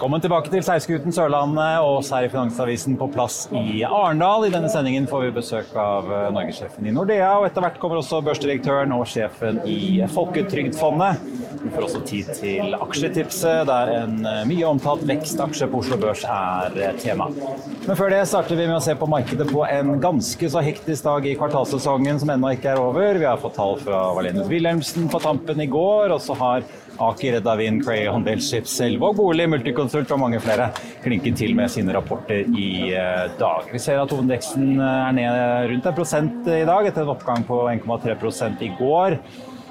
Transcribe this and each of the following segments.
Velkommen tilbake til Seilskuten Sørlandet og oss her i Finansavisen på plass i Arendal. I denne sendingen får vi besøk av eh, norgessjefen i Nordea, og etter hvert kommer også børsdirektøren og sjefen i Folketrygdfondet. Vi får også tid til aksjetipset, der en eh, mye omtalt vekstaksje på Oslo Børs er eh, tema. Men før det starter vi med å se på markedet på en ganske så hektisk dag i kvartalsesongen som ennå ikke er over. Vi har fått tall fra Valenius Wilhelmsen på tampen i går, og så har Aker, Edda Wind, Cray, Bellships, Selvåg bolig, Multiconsult og mange flere klinket til med sine rapporter i eh, dag. Vi ser at hovedindeksen er ned rundt en prosent i dag, etter en oppgang på 1,3 i går.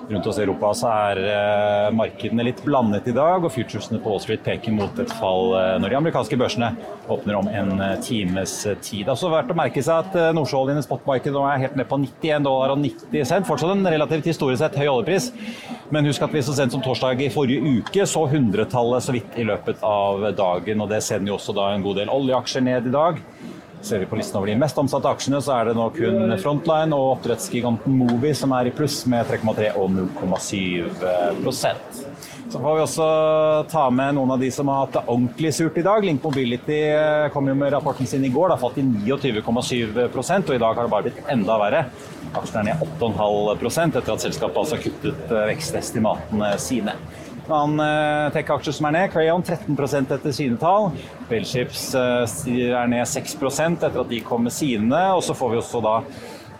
Rundt oss i Europa så er uh, markedene litt blandet i dag, og futuresene på Wall Street peker mot et fall uh, når de amerikanske børsene åpner om en times tid. Det er også verdt å merke seg at nordsjøoljen i spotmarkedet nå er helt ned på 91 dollar og 90 cent. Fortsatt en relativt historisk sett høy oljepris, men husk at vi så sent som torsdag i forrige uke så hundretallet så vidt i løpet av dagen, og det sender jo også da en god del oljeaksjer ned i dag. Ser vi på listen over de mest omsatte aksjene, så er det nå kun Frontline og oppdrettsgiganten Movi som er i pluss med 3,3 og 0,7% Så får vi også ta med noen av de som har hatt det ordentlig surt i dag. Link Mobility kom jo med rapporten sin i går. Det har falt i 29,7 og i dag har det bare blitt enda verre. Aksjen er ned 8,5 etter at selskapet altså kuttet vekstestimatene sine. En annen tech-aksje som er ned, Crayon 13 etter sine tall. Bellships er ned 6% etter at de kom med sine. Og så får vi også da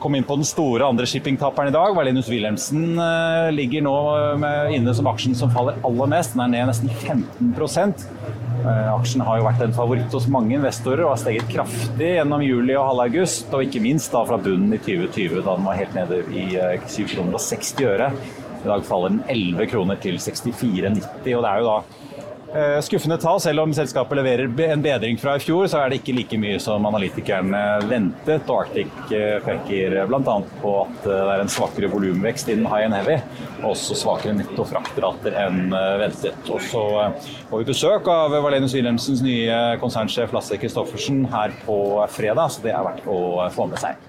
komme inn på den store andre shippingtaperen i dag. Valinus Wilhelmsen ligger nå inne som aksjen som faller aller mest. Den er ned nesten 15% Aksjen har jo vært en favoritt hos mange investorer og har steget kraftig gjennom juli og halv august, Og ikke minst da fra bunnen i 2020, da den var helt nede i 7,60 kroner og 60 øre. I dag faller den 11 kroner til 64,90, og det er jo da skuffende tall. Selv om selskapet leverer en bedring fra i fjor, så er det ikke like mye som analytikerne ventet. Og Arctic peker bl.a. på at det er en svakere volumvekst innen high and heavy, og også svakere netto fraktrater enn ventet. Og så får vi besøk av Valenius Wilhelmsens nye konsernsjef Lasse Christoffersen her på fredag, så det er verdt å få med seg.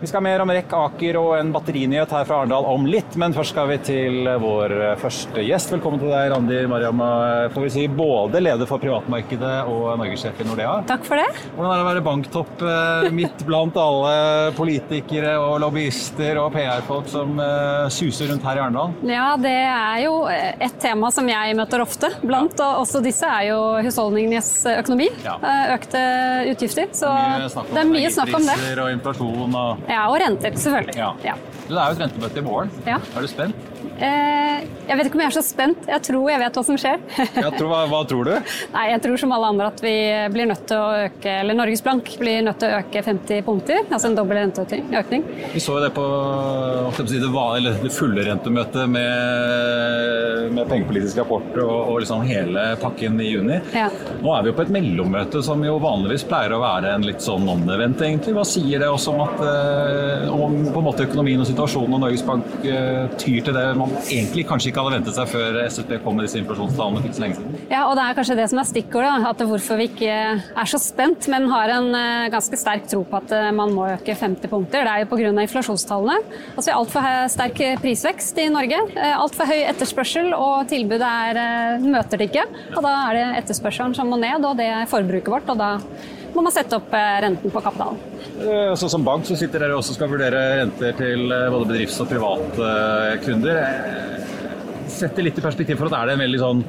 Vi skal mer om Rekk Aker og en batterinyhet her fra Arendal om litt, men først skal vi til vår første gjest. Velkommen til deg, Randi Mariamma, Får vi si både leder for privatmarkedet og norgessjef i Nordea. Takk for det. Hvordan er det å være banktopp midt blant alle politikere og lobbyister og PR-folk som suser rundt her i Arendal? Ja, det er jo et tema som jeg møter ofte blant, og også disse er jo husholdningenes økonomi. Ja. Økte utgifter. Så det er Mye snakk om det mye snakk om det. og inflasjon og Ja, og renter, selvfølgelig. Ja. Ja. Det er jo et rentemøte i morgen. Ja. Er du spent? Eh, jeg vet ikke om jeg er så spent. Jeg tror jeg vet hva som skjer. Tror, hva, hva tror du? Nei, jeg tror som alle andre at vi blir nødt til å øke, eller Norges Bank blir nødt til å øke 50 punkter. Altså en dobbel renteøkning. Vi så jo det på det, var, eller det fulle rentemøtet med, med pengepolitisk rapport og, og liksom hele pakken i juni. Ja. Nå er vi jo på et mellommøte som jo vanligvis pleier å være en litt sånn non-event, egentlig. Hva sier det også om at eh, om på en måte økonomien og situasjonen og Norges Bank eh, tyr til det man egentlig kanskje ikke hadde ventet seg før SSB kom med disse inflasjonstallene for ikke så lenge siden? Ja, og det er kanskje det som er stikkordet. At hvorfor vi ikke er så spent, men har en eh, ganske sterk tro på at eh, man må øke 50 punkter. Det er jo pga. inflasjonstallene. Altså vi har altfor sterk prisvekst i Norge. eh, Altfor høy etterspørsel, og tilbudet er, møter det ikke. Og da er det etterspørselen som må ned, og det er forbruket vårt. og da må man sette opp eh, renten på kapitalen. Eh, Så som bank så sitter dere også og skal vurdere renter til eh, både bedrifts- og privatkunder. Sett det litt i perspektiv for at er det en veldig sånn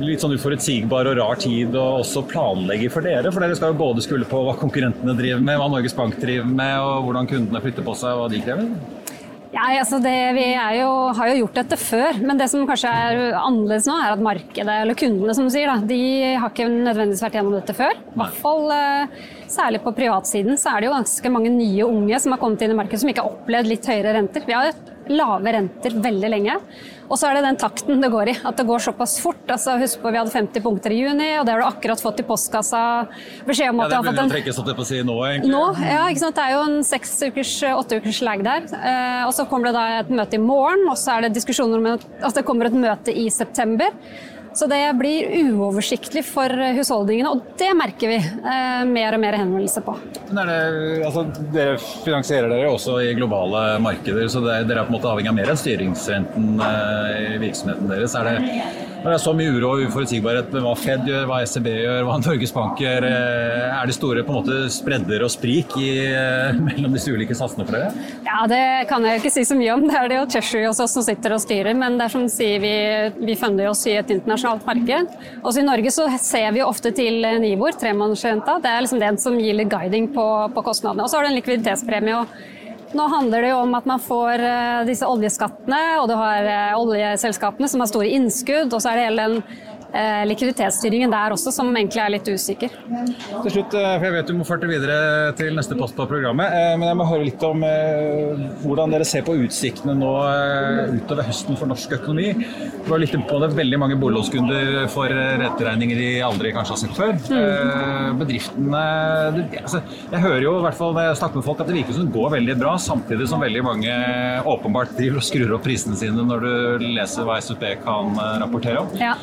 litt sånn uforutsigbar og rar tid å også planlegge for dere? For dere skal jo både skulle på hva konkurrentene driver med, hva Norges Bank driver med, og hvordan kundene flytter på seg, og hva de krever? Ja, altså det, vi jo, har jo gjort dette før, men det som kanskje er annerledes nå, er at markedet, eller kundene som du sier, da, de har ikke nødvendigvis vært gjennom dette før. I hvert fall eh, særlig på privatsiden så er det jo ganske mange nye unge som har kommet inn i markedet som ikke har opplevd litt høyere renter. Vi har lave renter veldig lenge. Og så er det den takten det går i. At det går såpass fort. Altså, husk på Vi hadde 50 punkter i juni, og det har du akkurat fått i postkassa. Beskjed om at ja, Det begynner å trekkes opp på si nå, egentlig. Nå, ja, ikke sant? Det er jo en seks ukers, åtte ukers lag der. Eh, og så kommer det da et møte i morgen, og så er det diskusjoner om at det kommer et møte i september. Så det blir uoversiktlig for husholdningene, og det merker vi eh, mer og mer henvendelser på. Det, altså, dere finansierer dere også i globale markeder, så det, dere er på en måte avhengig av mer enn styringsrenten eh, i virksomheten deres. Er det, når det er så mye uro og uforutsigbarhet med hva Fed gjør, hva ECB gjør, hva Norges Bank gjør, eh, er det store på en måte spredder og sprik i, eh, mellom disse ulike satsene for dere? Ja, Det kan jeg ikke si så mye om. Det er det jo Cheshire hos oss som sitter og styrer. Men det er som sier, vi, vi funder oss i et internasjonalt marked. Også i Norge så ser vi ofte til Nibor, tremannsrenta. Det er liksom den som gir litt guiding på, på kostnadene. Og så har du en likviditetspremie. nå handler det jo om at man får eh, disse oljeskattene, og du har eh, oljeselskapene som har store innskudd, og så er det hele den Eh, likviditetsstyringen der også, som egentlig er litt usikker. Til slutt, eh, for Jeg vet du må farte videre til neste post på programmet, eh, men jeg må høre litt om hvordan dere ser på utsiktene nå utover høsten for norsk økonomi. Du har litt på det veldig mange boliglånskunder for renteregninger de aldri kanskje har sett før. Mm. Bedriftene altså, Jeg hører jo i hvert fall når jeg snakker med folk at det virker som det går veldig bra, samtidig som veldig mange åpenbart driver og skrur opp prisene sine når du leser hva SUP kan rapportere om. Ja.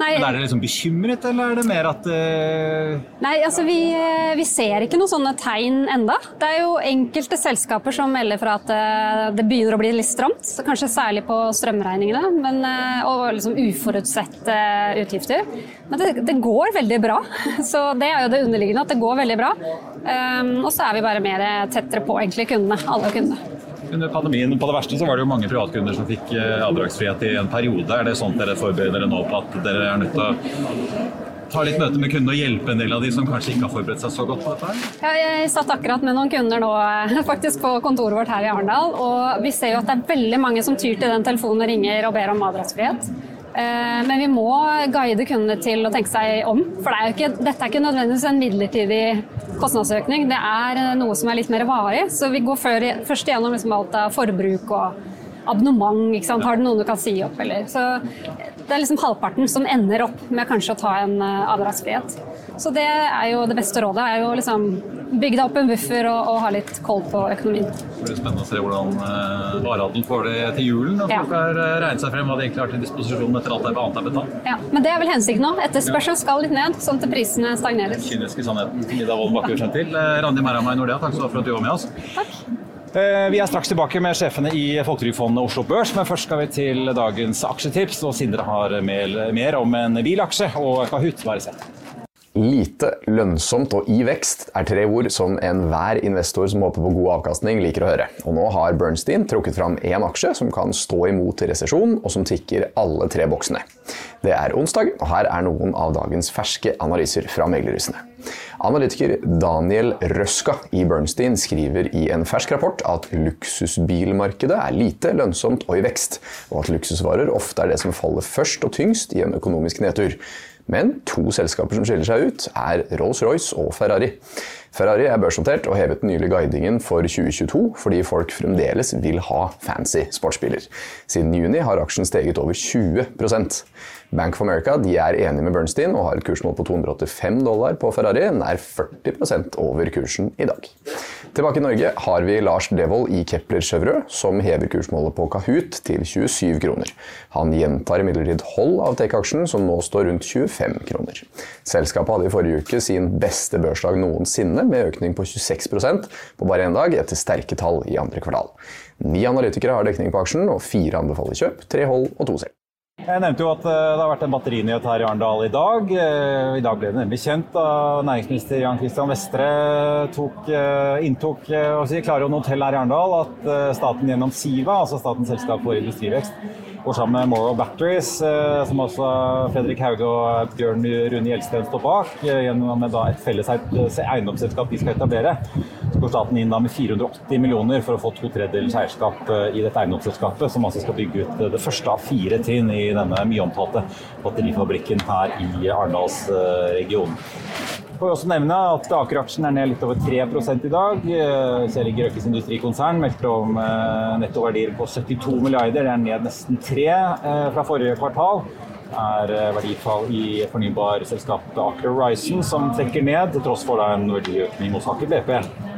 Nei, Men Er dere liksom bekymret, eller er det mer at uh... Nei, altså vi, eh, vi, ser ikke noen sånne tegn enda. Det er jo enkelte selskaper som melder fra at uh, det begynner å bli litt stramt. Kanskje særlig på strømregningene men, uh, og liksom uforutsette utgifter. Men det, det, går veldig bra. Så det er jo det underliggende, at det går veldig bra. Um, og så er vi bare mer tettere på egentlig kundene, alle kundene. Under pandemien på det verste så var det jo mange privatkunder som fikk eh, avdragsfrihet i en periode. Er det sånn dere forbereder dere nå på at dere er nødt til å ta litt møte med kundene og hjelpe en del av de som kanskje ikke har forberedt seg så godt på dette? Ja, jeg satt akkurat med noen kunder nå eh, faktisk på kontoret vårt her i Arendal. Og vi ser jo at det er veldig mange som tyr til den telefonen og ringer og ber om avdragsfrihet. Eh, men vi må guide kundene til å tenke seg om. For det er ikke, dette er ikke nødvendigvis en midlertidig kostnadsøkning. Det er noe som er litt mer varig. Så vi går først gjennom liksom alt av forbruk og abonnement. Har du noen du kan si opp? Eller? Så det er liksom halvparten som ender opp med kanskje å ta en eh, avdragsfrihet. Så det er jo det beste rådet. er jo liksom Bygge deg opp en buffer og, og, ha litt koll på økonomien. Det blir spennende å se hvordan eh, varehandelen får det til julen. Og folk har uh, regnet seg frem hva de egentlig har til disposisjon etter alt det annet er betalt. Ja, Men det er vel hensikten nå. Etterspørselen skal litt ned, sånn at prisene stagnerer. Den kyniske sannheten. Ida Wolden Bakke kjent til. Uh, Randi Merhamai Nordea, takk for at du var med oss. Takk. Vi er straks tilbake med sjefene i Folketrygdfondet Oslo Børs, men først skal vi til dagens aksjetips. Og Sindre har mer om en bilaksje og Kahoot. Bare sett. Lite, lønnsomt og i vekst er tre ord som enhver investor som håper på god avkastning, liker å høre. Og nå har Bernstein trukket fram én aksje som kan stå imot resesjon, og som tikker alle tre boksene. Det er onsdag, og her er noen av dagens ferske analyser fra meglerhusene. Analytiker Daniel Røska i Bernstein skriver i en fersk rapport at luksusbilmarkedet er lite lønnsomt og i vekst, og at luksusvarer ofte er det som faller først og tyngst i en økonomisk nedtur. Men to selskaper som skiller seg ut, er Rolls-Royce og Ferrari. Ferrari er børsnotert og hevet nylig guidingen for 2022 fordi folk fremdeles vil ha fancy sportsbiler. Siden juni har aksjen steget over 20% Bank of America er enige med Bernstein og har et kursmål på 285 dollar på Ferrari, nær 40% over kursen i dag. Tilbake i Norge har vi Lars Devold i Kepler Chevrolet, som hever kursmålet på Kahoot til 27 kroner. Han gjentar imidlertid hold av Take-aksjen, som nå står rundt 25 kroner. Selskapet hadde i forrige uke sin beste børsdag noensinne, med økning på 26% på bare én dag, etter sterke tall i andre kvartal. Ni analytikere har dekning på aksjen, og fire anbefaler kjøp, tre hold og to selv. Jeg nevnte jo at eh, det har vært en batterinyhet her i Arendal i dag. Eh, I dag ble det nemlig kjent da næringsminister Jan Christian Vestre tok, eh, inntok si, Klarion hotell her i Arendal at staten gjennom Siva, altså Statens selskap for industrivekst, går sammen med Moral Batteries, som også Fredrik Hauge og Bjørn Rune Gjelsten står bak, gjennom et felles eiendomsselskap de skal etablere. Så går staten inn med 480 millioner for å få to tredjedels eierskap i dette eiendomsselskapet, som altså skal bygge ut det første av fire trinn i denne mye omtalte batterifabrikken her i Arendalsregionen. Får også nevne at Aker-aksjen er ned litt over 3 i dag. Kjell Røkkes industrikonsern meldte om nettoverdier på 72 milliarder. Det er ned nesten 3 fra forrige kvartal er eh, verdifall i fornybarselskapet Aker Horizon, som trekker ned, til tross for en verdiøkning hos Aker BP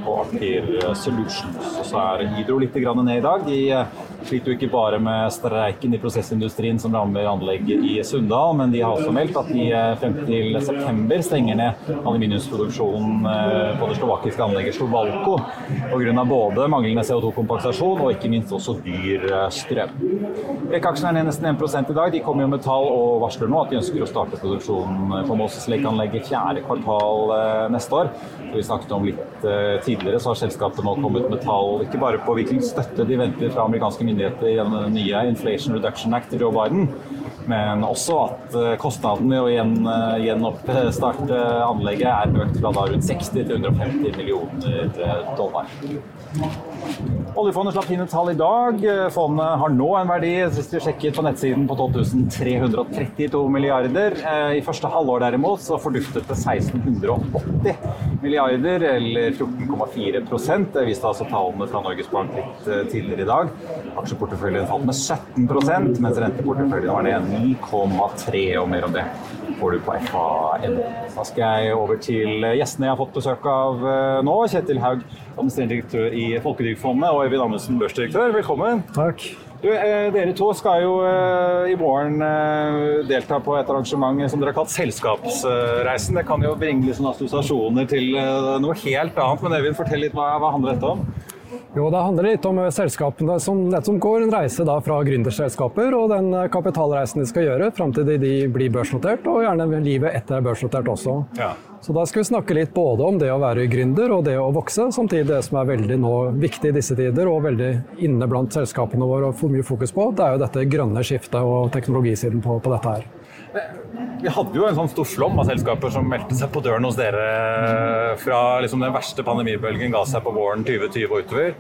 og Aker Solutions. Og så er Hydro litt ned i dag. De eh, sliter jo ikke bare med streiken i prosessindustrien som rammer anlegget i Sunndal, men de har også meldt at de eh, frem til september stenger ned aluminiumsproduksjonen på det slovakiske anlegget Slovalco pga. både manglende CO2-kompensasjon og ikke minst også dyr strøm. Rekaksjen er ned nesten 1 i dag. De kommer jo med tall og varsler nå at de ønsker å starte produksjonen på Moses Lake-anlegget fjerde kvartal neste år. Som vi snakket om litt tidligere, så har selskapet nå kommet med tall ikke bare på hvilken støtte de venter fra amerikanske myndigheter gjennom den nye Inflation Reduction Act til Joe Biden, men også at kostnadene kostnaden med å gjen, gjenoppstarte anlegget er økt fra da rundt 60 til 150 millioner eh, dollar. Oljefondet slapp fine tall i dag. Fondet har nå en verdi sist vi sjekket på nettsiden på 12 332 milliarder. I første halvår derimot så forduftet det 1680 milliarder, eller 14,4% Det viste altså tallene fra Norges Bank litt tidligere i dag. Aksjeporteføljen falt med 17% mens renteporteføljen var ned 9,3 og mer om det får du på FAN. Da skal jeg over til gjestene jeg har fått besøk av eh, nå. Kjetil Haug, administrerende direktør i Folketrygdfondet, og Øyvind Amundsen, børsdirektør. Velkommen. Takk. Du, eh, dere to skal jo eh, i morgen delta på et arrangement som dere har kalt Selskapsreisen. Det kan jo bringe litt assosiasjoner til noe helt annet. Men Øyvind, fortell litt hva, hva handler dette om? Jo, Det handler litt om selskapene som, nettopp går en reise fra gründerselskaper og den kapitalreisen de skal gjøre fram til de, blir børsnotert, og gjerne livet etter er børsnotert også. Ja. Så Da skal vi snakke litt både om det å være gründer og det å vokse, samtidig det som er veldig nå, viktig i disse tider og veldig inne blant selskapene våre og får mye fokus på, det er jo dette grønne skiftet og teknologisiden på, på dette her. Vi hadde jo en sånn stor flom av selskaper som meldte seg på døren hos dere fra liksom den verste pandemibølgen ga seg på våren 2020 og utover.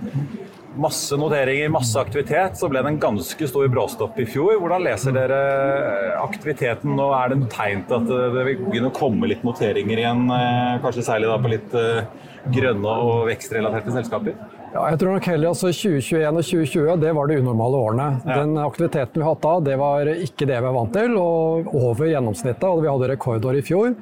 Masse noteringer, masse aktivitet. Så ble det en ganske stor bråstopp i fjor. Hvordan leser dere aktiviteten nå? Er det noe tegn til at det vil begynne å komme litt noteringer igjen? Eh, kanskje særlig på litt eh, grønne og vekstrelaterte selskaper? Ja, jeg tror nok heller altså 2021 og 2020 det var de unormale årene. Ja. Den aktiviteten vi hatt da, det var ikke det vi er vant til, og over gjennomsnittet. Og vi hadde rekordår i fjor.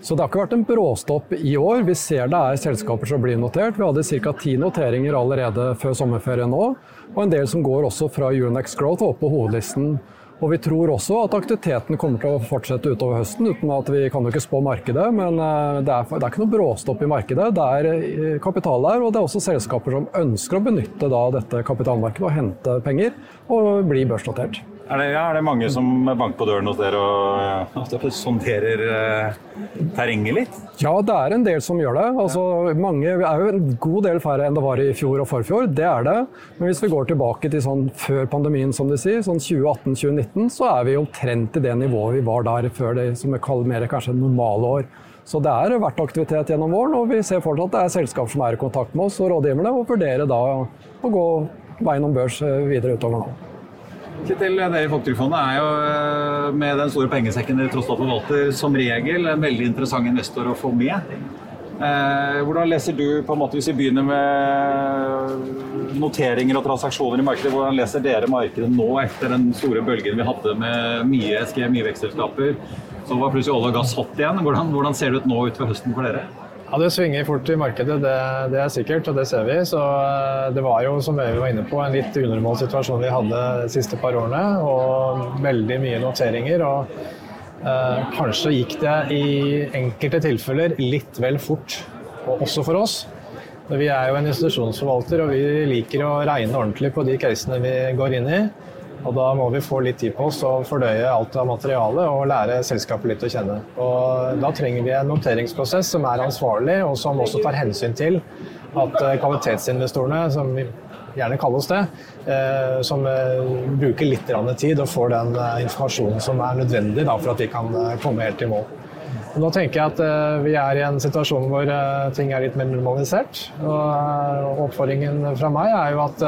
Så det har ikke vært en bråstopp i år. Vi ser det er selskaper som blir notert. Vi hadde ca. ti noteringer allerede før sommerferien nå. Og en del som går også fra Euronex Growth og opp på hovedlisten og vi tror også at aktiviteten kommer til å fortsette utover høsten. uten at Vi kan jo ikke spå markedet, men eh, det er, det er ikke noe bråstopp i markedet. Det er eh, kapital der, og det er også selskaper som ønsker å benytte dette kapitalmarkedet og hente penger og bli børsnotert. Er det, ja, er det mange som banker på døren hos dere og uh, sonderer eh, terrenget litt? Ja, det er en del som gjør det. Altså, mange er jo en god del færre enn det var i fjor og forfjor. Det er det. Men hvis vi går tilbake til sånn før pandemien, som de sier, sånn 2018-2019, så er vi omtrent i det nivået vi var der før det som vi kaller mer kanskje normale år. Så det er vært aktivitet gjennom våren, og vi ser fortsatt at det er selskaper som er i kontakt med oss og rådgiverne, og vurderer da å gå veien om børs eh, videre utover nå. Kjetil, dere i Folketrygdfondet er jo eh, med den store pengesekken dere tross alt forvalter, som regel en veldig interessant investor å få med. Eh, hvordan leser du, på en måte, hvis vi begynner med noteringer og transaksjoner i markedet, hvordan leser dere markedet nå etter den store bølgen vi hadde med mye SG, mye vekstselskaper? Så var plutselig olje og gass hot igjen. Hvordan, hvordan ser det ut nå utover høsten for dere? Ja, Det svinger fort i markedet, det, det, er sikkert, og det ser vi. Så eh, Det var jo, som vi var inne på, en litt unormal situasjon vi hadde de siste par årene. Og veldig mye noteringer. og eh, Kanskje gikk det i enkelte tilfeller litt vel fort, og også for oss. Vi er jo en institusjonsforvalter, og vi liker å regne ordentlig på de casene vi går inn i. Og da må vi få litt tid på oss og fordøye alt av materiale og lære selskapet litt å kjenne. Og da trenger vi en noteringsprosess som er ansvarlig, og som også tar hensyn til at eh, kvalitetsinvestorene, som vi gjerne kaller oss det, eh, som eh, bruker litt tid og får den informasjonen som er nødvendig for at vi kan komme helt i mål. Nå tenker jeg at vi er i en situasjon hvor ting er litt mer normalisert. Og oppfordringen fra meg er jo at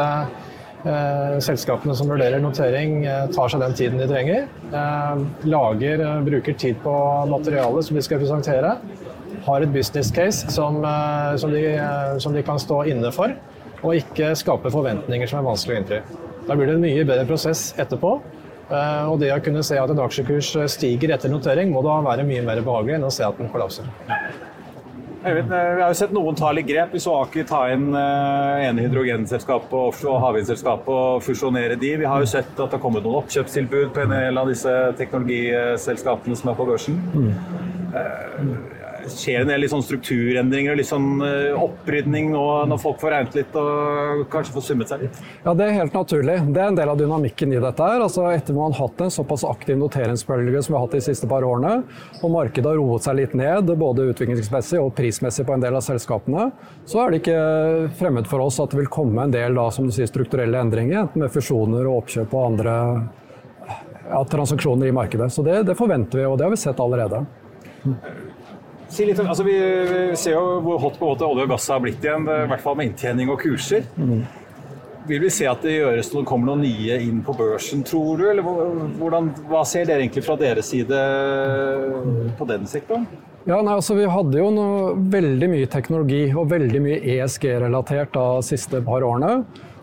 selskapene som vurderer notering, eh, tar seg den tiden de trenger. Eh, lager, bruker tid på materialet som de skal presentere. har et business case som, som, de, som de kan stå inne for, og ikke skape forventninger som er vanskelig å innfri. Da blir det en mye bedre prosess etterpå. Og det å kunne se at en aksjekurs stiger etter notering, må da være mye mer behagelig enn å se at den kollapser. Øyvind, eh, vi har jo sett noen ta litt grep. Vi så Aker ta inn uh, ene hydrogenselskapet og offshore havvindselskapet og fusjonere de. Vi har jo sett at det har kommet noen oppkjøpstilbud på en del av disse teknologiselskapene som er på børsen. Mm. Skjer en del sånn strukturendringer og litt sånn eh, opprydning nå når folk får regnet litt og kanskje får summet seg litt? Ja, Det er helt naturlig. Det er en del av dynamikken i dette. her. Altså, etter man har hatt en såpass aktiv noteringsbølge som vi har hatt de siste par årene, og markedet har roet seg litt ned, både utviklingsmessig og prismessig på en del av selskapene, så er det ikke fremmed for oss at det vil komme en del da, som du sier, strukturelle endringer, enten med fusjoner og oppkjøp og andre ja, transaksjoner i markedet. Så det, det forventer vi, og det har vi sett allerede. Si litt, altså vi, vi, ser jo hvor hot på måte olje og gass har blitt igjen, i hvert fall med inntjening og kurser. Mm. Vil vi se at det gjøres når det kommer noen nye inn på børsen, tror du? Eller hvordan, hva ser dere egentlig fra deres side på den sektoren? Ja, nei, altså Vi hadde jo noe, veldig mye teknologi og veldig mye ESG-relatert de siste par årene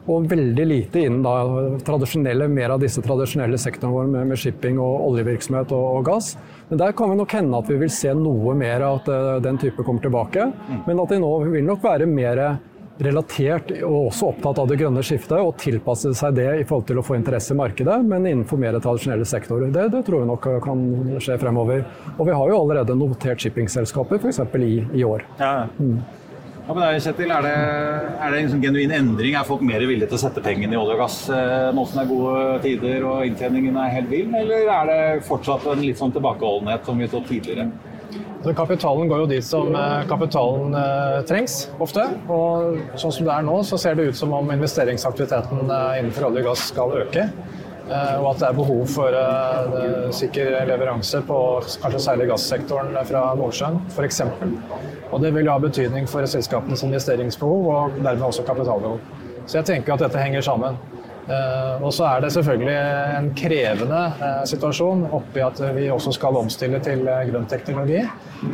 og veldig lite innen da, mer av disse tradisjonelle sektorene våre med, med, shipping og oljevirksomhet og, og, gass. Men der kan vi nok hende at vi vil se noe mer av at uh, den type kommer tilbake. Men at de nå vil nok være mer relatert og også opptatt av det grønne skiftet og tilpasse seg det i forhold til å få interesse i markedet, men innenfor mer tradisjonelle sektorer. Det, det tror vi nok kan skje fremover. Og vi har jo allerede notert shippingselskaper f.eks. I, i år. Ja. Mm. Hva men deg, Kjetil? Er det, er det en sånn genuin endring? Er folk mer villige til å sette pengene i olje og gass eh, nå som det er gode tider og inntjeningen er helt vill, eller er det fortsatt en litt sånn tilbakeholdenhet som vi så tidligere? Så kapitalen går jo dit som eh, kapitalen eh, trengs, ofte. Og sånn som det er nå, så ser det ut som om investeringsaktiviteten innenfor olje og gass skal øke. Og at det er behov for uh, sikker leveranse på kanskje særlig gassektoren fra Nordsjøen, f.eks. Og det vil ha betydning for selskapenes investeringsbehov og dermed også kapitalbehov. Så jeg tenker at dette henger sammen. Uh, og så er det selvfølgelig en krevende uh, situasjon oppi at vi også skal omstille til uh, grønn teknologi.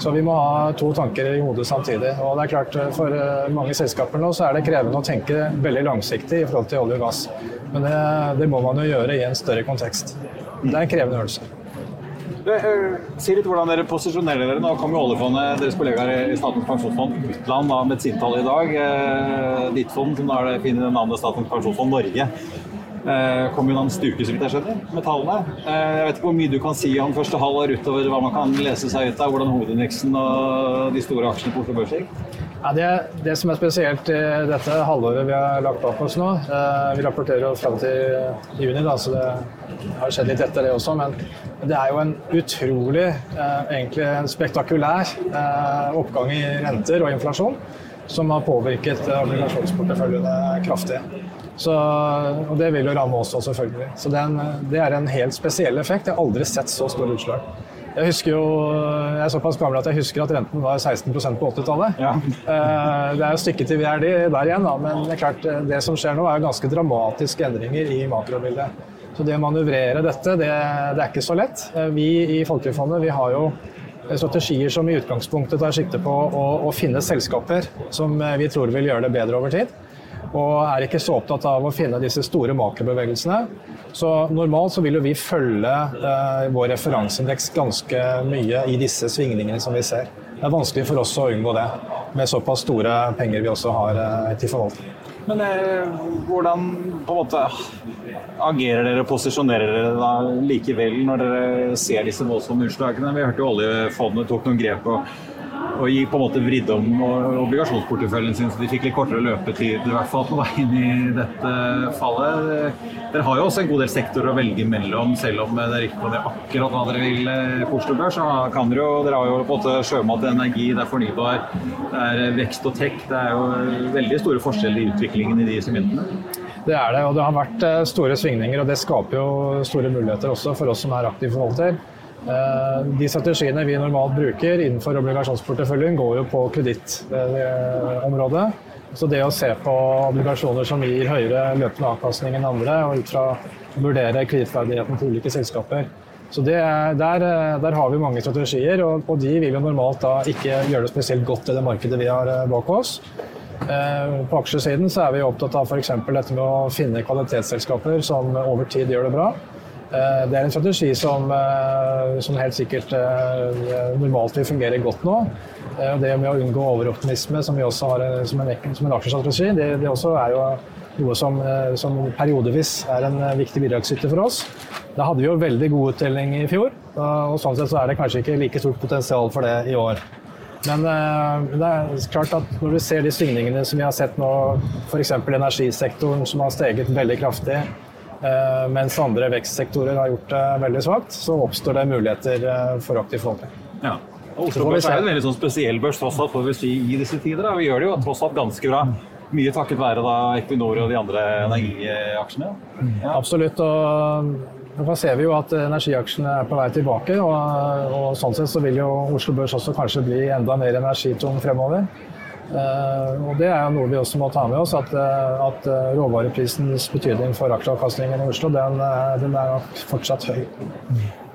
Så vi må ha to tanker i hodet samtidig. Og det er klart For mange selskaper nå så er det krevende å tenke veldig langsiktig i forhold til olje og gass. Men det, det må man jo gjøre i en større kontekst. Det er en krevende øvelse. Eh, si litt hvordan dere posisjonerer dere. Nå kom jo oljefondet, deres kollegaer i Statens pensjonsfond utland sitt tall i dag. Eh, ditt fond, som da er det fine navnet Statens pensjonsfond Norge. Eh, kommer jo noen stuker, så vidt jeg skjønner, med tallene. Jeg vet ikke hvor mye du kan si om første halvår utover hva man kan lese seg ut av hvordan hovedindeksen og de store aksjene på Oslo Børs gikk? Ja, det, det, som er spesielt i dette halvåret vi har lagt bak oss nå eh, Vi rapporterer oss fram til juni, da, så det har skjedd litt etter det også. Men det er jo en utrolig, eh, egentlig en spektakulær eh, oppgang i renter og inflasjon som har påvirket obligasjonsporteføljene kraftig. Så, og det vil jo ramme oss også, selvfølgelig. Så det er, en, det er en helt spesiell effekt. Jeg har aldri sett så store utslag. Jeg husker jo, jeg er såpass gammel at jeg husker at renten var 16% på 80-tallet. Ja. Eh, det er jo stykket til vi er der igjen, da. men det er klart, eh, det som skjer nå er ganske dramatiske endringer i makrobildet. Så det å manøvrere dette, det, det er ikke så lett. Eh, vi i Folkefondet vi har jo strategier som i utgangspunktet tar sikte på å, å finne selskaper som vi tror vil gjøre det bedre over tid og er ikke så opptatt av å finne disse store makrobevegelsene. Så normalt så vil jo vi følge eh, vår referanseindeks ganske mye i disse svingningene som vi ser. Det er vanskelig for oss å unngå det, med såpass store penger vi også har eh, til forvaltning. Men eh, hvordan på en måte agerer dere og posisjonerer dere da likevel når dere ser disse voldsomme utslagene? Vi hørte jo oljefondet tok noen grep. og og gi på en måte vridd om obligasjonsporteføljen sin, så de fikk litt kortere løpetid i hvert fall på vei inn i dette fallet. Dere har jo også en god del sektorer å velge mellom, selv om dere ikke gjøre akkurat hva dere vil eh, på Oslo Børs. Så kan dere jo, dere har jo på en måte sjømat, energi, det er fornybar, det er vekst og tech. Det er jo veldig store forskjeller i utviklingen i de segmentene. Det er det, og det har vært eh, store svingninger, og det skaper jo store muligheter også for oss som er aktive forvalter. Eh, de strategiene vi normalt bruker innenfor obligasjonsporteføljen, går jo på kredittområdet. Så det å se på obligasjoner som gir høyere løpende avkastning enn andre, og ut fra vurdere kredittverdigheten til ulike selskaper, Så det, der, der, har vi mange strategier, og, og, de vil jo normalt da ikke gjøre det spesielt godt i det markedet vi har bak oss. På aksjesiden så er vi opptatt av f.eks. dette med å finne kvalitetsselskaper som over tid gjør det bra. Det er en strategi som, som helt sikkert normalt vil fungere godt nå. Eh, det med å unngå overoptimisme, som vi også har eh, som en, som en aksjestrategi, det, det er jo noe som, eh, som periodevis er en viktig bidragsyter for oss. Da hadde vi jo veldig god uttelling i fjor, og sånn sett så er det kanskje ikke like stort potensial for det i år. Men det er klart at når du ser de svingningene som vi har sett nå, f.eks. energisektoren som har steget veldig kraftig, mens andre vekstsektorer har gjort det veldig svakt, så oppstår det muligheter for aktiv forvaltning. Ja. Oslo Børs er en veldig sånn spesiell børs tross alt, får vi si, i disse tider. Da. Vi gjør det jo tross alt ganske bra. Mye takket være da Equinor og de andre energiaksjene. Ja. Absolutt. og nå ser vi jo at energiaksjene er på vei tilbake. Og, og sånn sett så vil jo Oslo Børs også kanskje bli enda mer energitung fremover. Uh, og Det er jo noe vi også må ta med oss, at, at råvareprisens betydning for aksjeavkastningen i Oslo den, den er fortsatt høy.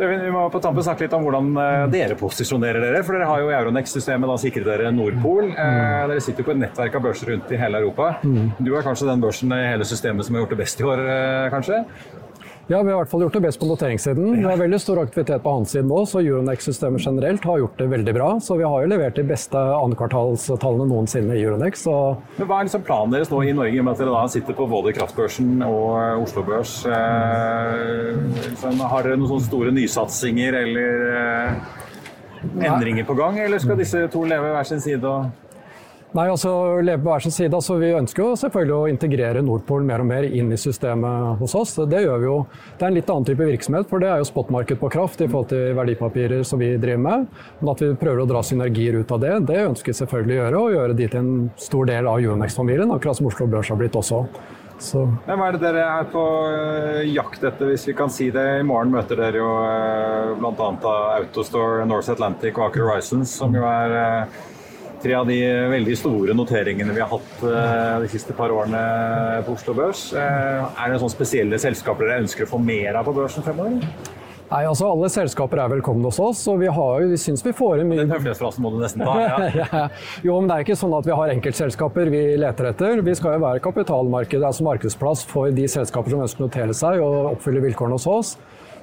Vi må på tampen snakke litt om hvordan eh, dere posisjonerer dere. For dere har jo Euronex-systemet, da sikrer dere Nordpol. Mm. Dere sitter på et nettverk av børser rundt i hele Europa. Mm. Du er kanskje den børsen i hele systemet som har gjort det best i år, eh, kanskje? Ja, vi har i hvert fall gjort det best på noteringssiden. Vi har veldig stor aktivitet på hans òg, så Euronex-systemet generelt har gjort det veldig bra. Så vi har jo levert de beste andrekvartalstallene noensinne i Euronex. Men Hva er liksom planen deres nå i Norge, med at dere da sitter på både kraftbørsen og Oslo Børs? Eh, har dere noen sånne store nysatsinger eller eh, endringer på gang, eller skal disse to leve hver sin side? og Nei, altså leve på hver sin side. Altså, vi ønsker jo selvfølgelig å integrere Nordpol mer og mer inn i systemet hos oss. Det gjør vi jo. Det er en litt annen type virksomhet, for det er jo spotmarked på kraft i forhold til verdipapirer som vi driver med. Men at vi prøver å dra synergier ut av det, det ønsker vi selvfølgelig å gjøre. Og gjøre de til en stor del av Euronex-familien, akkurat som Oslo Børs har blitt også. Så. Hvem er det dere er på uh, jakt etter, hvis vi kan si det? I morgen møter dere jo uh, bl.a. Autostore, North Atlantic og Aker Horizons, som jo er uh, tre av de veldig store noteringene vi har hatt eh, de siste par årene på Oslo Børs. Eh, er det sånne spesielle selskaper dere ønsker å få mer av på børsen fremover? Nei, altså Alle selskaper er velkomne hos oss, og vi, har, vi syns vi får en mye Den høflighetsfrasen må du nesten ta. Ja. ja. Jo, men det er ikke sånn at vi har enkeltselskaper vi leter etter. Vi skal jo være kapitalmarked, altså markedsplass for de selskaper som ønsker å notere seg og oppfylle vilkårene hos oss.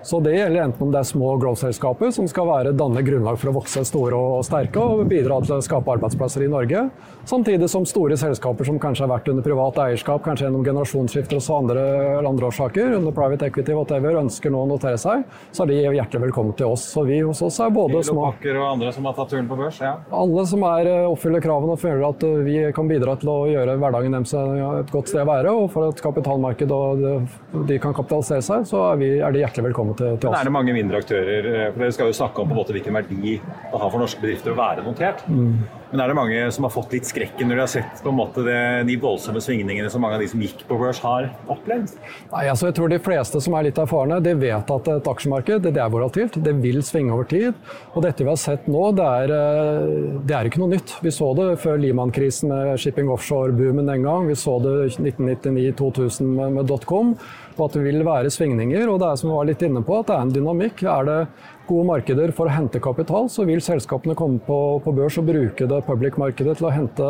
Så det gjelder enten om det er små growth-selskaper som skal være, danne grunnlag for å vokse store og sterke og bidra til å skape arbeidsplasser i Norge, samtidig som store selskaper som kanskje har vært under privat eierskap, kanskje gjennom generasjonsskifter og andre, andre årsaker, under private equity, whatever, ønsker nå å notere seg, så er de hjertelig velkommen til oss. Så vi hos oss er både små og andre som har tatt turen på børs? Ja. Alle som er, eh, oppfyller kravene og føler at eh, vi kan bidra til å gjøre hverdagen deres et godt sted å være, og for at kapitalmarkedet og de kan kapitalisere seg, så er, vi, er de hjertelig velkommen til, til oss. Men er det mange mindre aktører? Eh, for Dere skal jo snakke om på en måte hvilken verdi det har for norske bedrifter å være notert. Mm. Men er det mange som har fått litt skrekken når de har sett på en måte det, de voldsomme svingningene som mange av de som gikk på børs, har opplevd? Nei, altså jeg tror De fleste som er litt erfarne, de vet at et aksjemarked det er volatilt. Det vil svinge over tid. Og dette vi har sett nå, det er, eh, det er ikke noe nytt. Vi så det før Liman-krisen med shipping offshore-boomen den gang. Vi så det 1999-2000 med, med dotcom på at det vil være svingninger. Og det er som vi var litt inne på, at det er en dynamikk. Er det gode markeder for å hente kapital, så vil selskapene komme på, på børs og bruke det public-markedet til å hente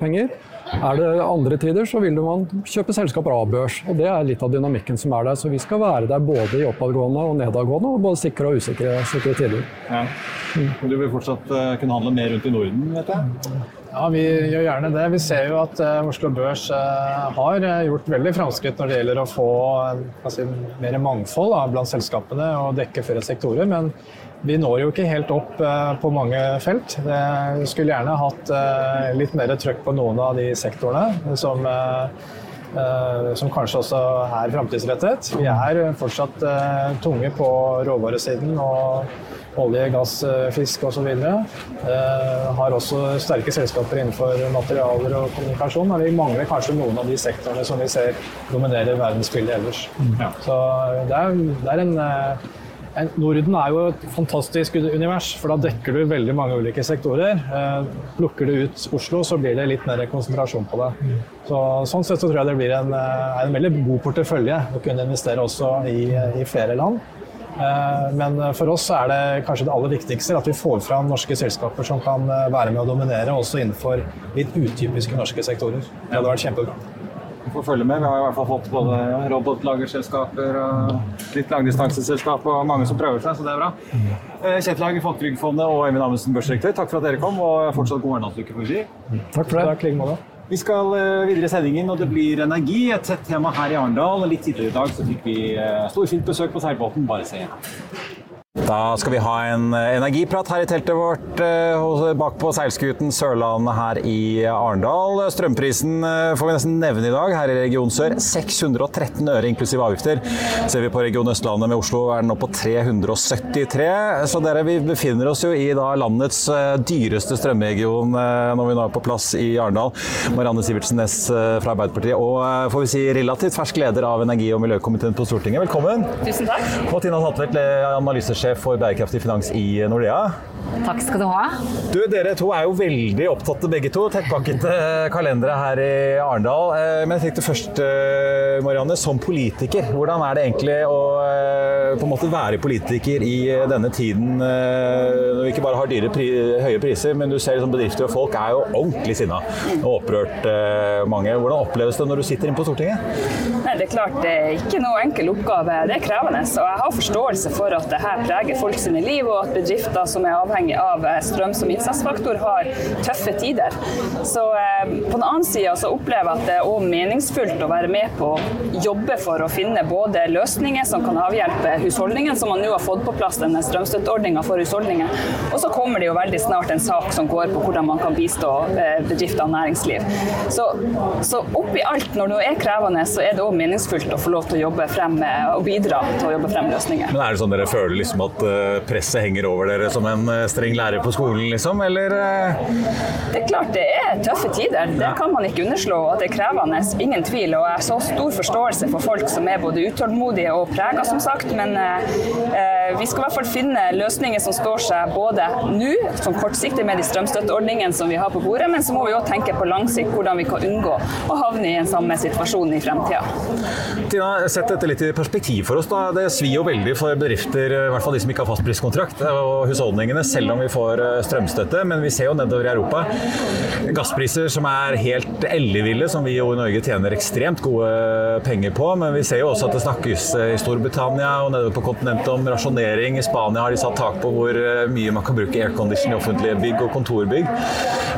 penger. Er det andre tider, så vil man kjøpe selskaper av børs. og Det er litt av dynamikken som er der. Så vi skal være der både i oppadgående og nedadgående, og både sikre og usikre, sikre tider. Ja. Du vil fortsatt uh, kunne handle mer rundt i Norden, vet jeg? Ja, vi gjør gjerne det. Vi ser jo at uh, Oslo Børs uh, har gjort veldig framskritt når det gjelder å få si, mer mangfold da, blant selskapene og dekke flere sektorer. Men vi når jo ikke helt opp eh, på mange felt. Vi skulle gjerne hatt eh, litt mer trøkk på noen av de sektorene som, eh, som kanskje også er framtidsrettet. Vi er fortsatt tunge på råvaresiden og olje, gass, fisk osv. Har også sterke selskaper innenfor materialer og kommunikasjon, men vi mangler kanskje noen av de sektorene som vi ser dominerer verdensbildet ellers. Ja. Så det er, det er en Norden er jo et fantastisk univers, for da dekker du veldig mange ulike sektorer. Eh, plukker du ut Oslo, så blir det litt mer konsentrasjon på det. Så, sånn sett så tror jeg det blir en, eh, en veldig god portefølje å kunne investere også i, i flere land. Men for oss er det kanskje det aller viktigste at vi får fram norske selskaper som kan være med å dominere, også innenfor litt utypiske norske sektorer. Det hadde vært kjempebra. Vi får følge med. Vi har i hvert fall fått både robotlagerselskaper og litt langdistanseselskap og mange som prøver seg, så det er bra. Kjetil Hagen, Folketrygdfondet og Eivind Amundsen, børsdirektør, takk for at dere kom, og fortsatt god Arendalsuke, for si. Takk for det. Takk, like måte. Vi skal videre i sendingen, og det blir energi. Et tett tema her i Arendal. Litt tidligere i dag så fikk vi storfint besøk på seilbåten Bare se. Da skal vi ha en energiprat her i teltet vårt bak på seilskuten Sørlandet her i Arendal. Strømprisen får vi nesten nevne i dag her i Region Sør. 613 øre inklusiv avgifter. Ser vi på Region Østlandet med Oslo er den nå på 373. Så dere, vi befinner oss jo i da landets dyreste strømregion når vi nå er på plass i Arendal. Marianne Sivertsen Næss fra Arbeiderpartiet og får vi si relativt fersk leder av energi- og miljøkomiteen på Stortinget. Velkommen. Tusen takk. Og Tina Saltvedt, analysesjef for bærekraftig finans i Nordea. Takk skal du ha. Du, Dere to er jo veldig opptatte begge to. Tettpakkete kalendere her i Arendal. Men jeg tenkte først, Marianne, som politiker, hvordan er det egentlig å på en måte være politiker i denne tiden når vi ikke bare har dyre, pri, høye priser, men du ser liksom bedrifter og folk er jo ordentlig sinna og opprørt mange. Hvordan oppleves det når du sitter inne på Stortinget? Nei, det er klart det er ikke noe enkel oppgave. Det er krevende. Og jeg har forståelse for at det her preger folk sine liv, og at bedrifter som er avhengig av strøm som innsatsfaktor, har tøffe tider. Så eh, på den annen side så opplever jeg at det er også meningsfullt å være med på å jobbe for å finne både løsninger som kan avhjelpe husholdningen, som man nå har fått på plass denne strømstøtteordninga for husholdninger. Og så kommer det jo veldig snart en sak som går på hvordan man kan bistå bedrifter og næringsliv. Så, så oppi alt, når det er krevende, så er det òg meningsfullt å få lov til å jobbe frem og bidra til å jobbe frem løsninger. Men er det sånn dere føler liksom at presset henger over dere som en streng lærer på skolen, liksom, eller? Det er klart det er tøffe tider. Det kan man ikke underslå. At det er krevende, ingen tvil. Og jeg har så stor forståelse for folk som er både utålmodige og prega, som sagt. Men eh, vi skal i hvert fall finne løsninger som står seg både nå, som kortsiktig med de strømstøtteordningene som vi har på bordet, men så må vi òg tenke på lang sikt hvordan vi kan unngå å havne i en samme situasjon i fremtida. Tina, sett dette litt i perspektiv for oss. da. Det svir jo veldig for bedrifter, i hvert fall de som ikke har fastpriskontrakt, og husholdningene, selv om vi får strømstøtte. Men vi ser jo nedover i Europa gasspriser som er helt elleville, som vi jo i Norge tjener ekstremt gode penger på. Men vi ser jo også at det snakkes i Storbritannia og nedover på kontinentet om rasjonering. I Spania har de satt tak på hvor mye man kan bruke aircondition i offentlige bygg og kontorbygg.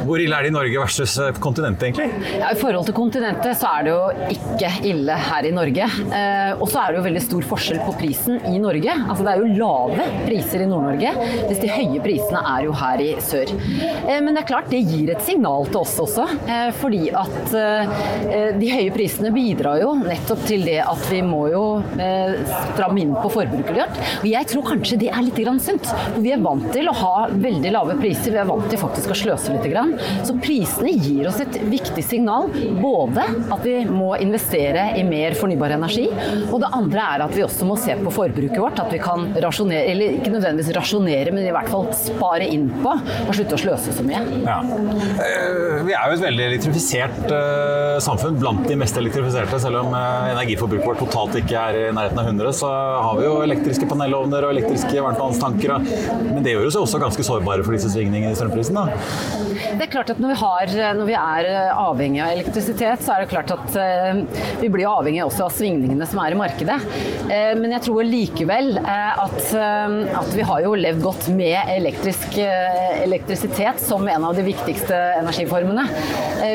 Hvor ille er det i Norge versus kontinentet, egentlig? Ja, I forhold til kontinentet så er det jo ikke ille her i Norge. Eh, og så er det jo veldig stor forskjell på prisen i Norge. Altså Det er jo lave priser i Nord-Norge, mens de høye prisene er jo her i sør. Eh, men det er klart, det gir et signal til oss også. Eh, fordi at eh, de høye prisene bidrar jo nettopp til det at vi må jo eh, stramme inn på forbruket vårt. Og jeg tror kanskje det er litt sunt. For vi er vant til å ha veldig lave priser, vi er vant til faktisk å sløse litt. Så prisene gir oss et viktig signal. Både at vi må investere i mer fornybar energi, og det andre er at vi også må se på forbruket vårt. At vi kan rasjonere, eller ikke nødvendigvis rasjonere, men i hvert fall spare inn på og slutte å sløse så mye. Ja. Vi er jo et veldig elektrifisert samfunn, blant de mest elektrifiserte. Selv om energiforbruket vårt totalt ikke er i nærheten av 100, så har vi jo elektriske panelovner og elektriske varmtvannstanker. Men det gjør oss også ganske sårbare for disse svingningene i strømprisen. da. Det er klart at når vi, har, når vi er avhengig av elektrisitet, så er det klart at vi blir avhengig også av svingningene som er i markedet. Men jeg tror likevel at, at vi har jo levd godt med elektrisk, elektrisitet som en av de viktigste energiformene.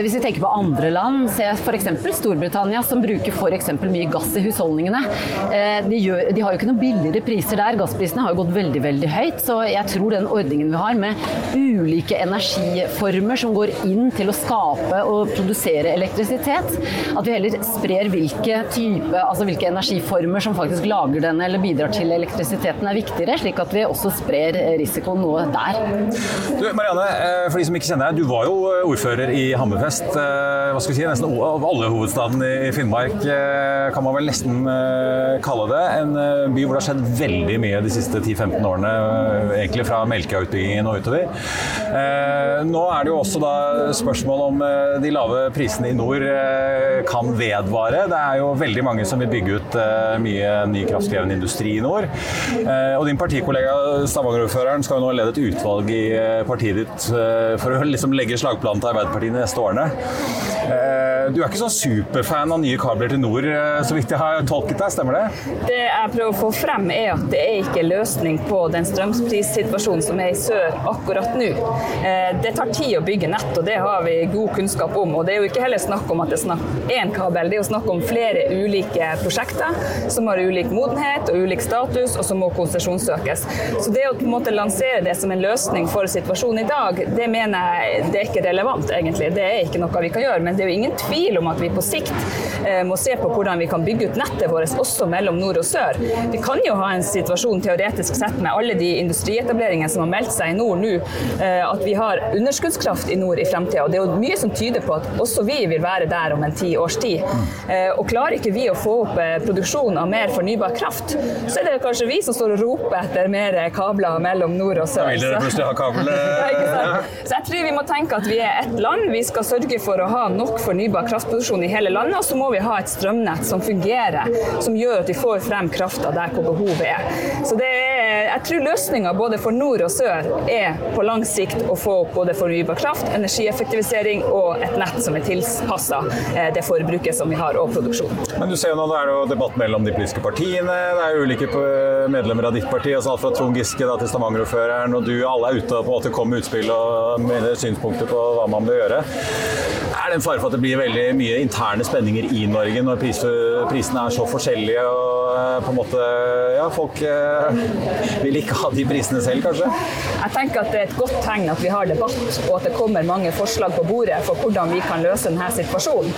Hvis vi tenker på andre land, se f.eks. Storbritannia som bruker f.eks. mye gass i husholdningene. De, gjør, de, har jo ikke noe billigere priser der. Gassprisene har jo gått veldig veldig høyt. Så jeg tror den ordningen vi har med ulike energiformer som går inn til å skape og produsere elektrisitet, at vi heller sprer hvilke type, altså hvilke energiformer som faktisk lager den eller bidrar til elektrisiteten, er viktigere, slik at vi også sprer risikoen noe der. Du, Marianne, for de som ikke kjenner deg, du var jo ordfører i Hammerfest. Hva skal vi si, nesten av alle hovedstaden i Finnmark, kan man vel nesten kalle det. En by hvor det har skjedd veldig mye de siste 10-15 årene, egentlig fra Melkøya-utbyggingen og utover. Nå er det jo også da spørsmål om de lave prisene i nord kan vedvare. Det er jo veldig mange som vil bygge ut mye ny kraftkrevende industri i nord. Og din partikollega Stavanger-ordføreren skal jo nå lede et utvalg i partiet ditt for å liksom legge slagplanen til Arbeiderpartiet de neste årene. Du er ikke sånn superfan av nye kabler til nord, så vidt jeg har tolket deg, stemmer det? Det jeg prøver å få frem er at det er ikke løsning på den strømprissituasjonen som er i sør akkurat nå. Det tar tid å bygge nett, og det har vi god kunnskap om. Og det er jo ikke heller snakk om at det er snakk én kabel, det er jo snakk om flere ulike prosjekter som har ulik modenhet og ulik status, og som må konsesjonssøkes. Så det å på en måte lansere det som en løsning for situasjonen i dag, det mener jeg det er ikke relevant, egentlig. Det er ikke noe vi kan gjøre. Men det er jo ingen tvil om at vi på sikt må se på hvordan vi kan bygge ut nettet vårt også mellom nord og sør. Vi kan jo ha en situasjon teoretisk sett med alle de industrietableringene som har meldt seg i nord nå, at vi har underskuddskraft i nord i fremtida. Det er jo mye som tyder på at også vi vil være der om en ti års tid. Og klarer ikke vi å få opp produksjon av mer fornybar kraft, så er det kanskje vi som står og roper etter mer kabler mellom nord og sør. Så. så jeg tror vi må tenke at vi er ett land. Vi skal sørge for å ha nok fornybar kraftproduksjon i hele landet, og så må vi ha et strømnett som fungerer, som gjør at vi får frem krafta der hvor behovet er. Så det er, jeg tror løsninga både for nord og sør er på lang sikt å få opp både fornybar kraft, energieffektivisering og et nett som er tilpassa det forbruket som vi har, og produksjonen. Men du ser jo nå det er jo debatt mellom de politiske partiene. Det er ulike medlemmer av ditt parti, altså alt fra Trond Giske da, til Stavanger-ordføreren og du. Alle er ute på en måte kommer med utspill og mener synspunkter på hva man bør gjøre. Er det en fare for at det blir veldig mye interne spenninger i Norge når prisene er så forskjellige? og på en måte, ja, Folk vil ikke ha de prisene selv, kanskje? Jeg tenker at Det er et godt tegn at vi har debatt, og at det kommer mange forslag på bordet for hvordan vi kan løse denne situasjonen.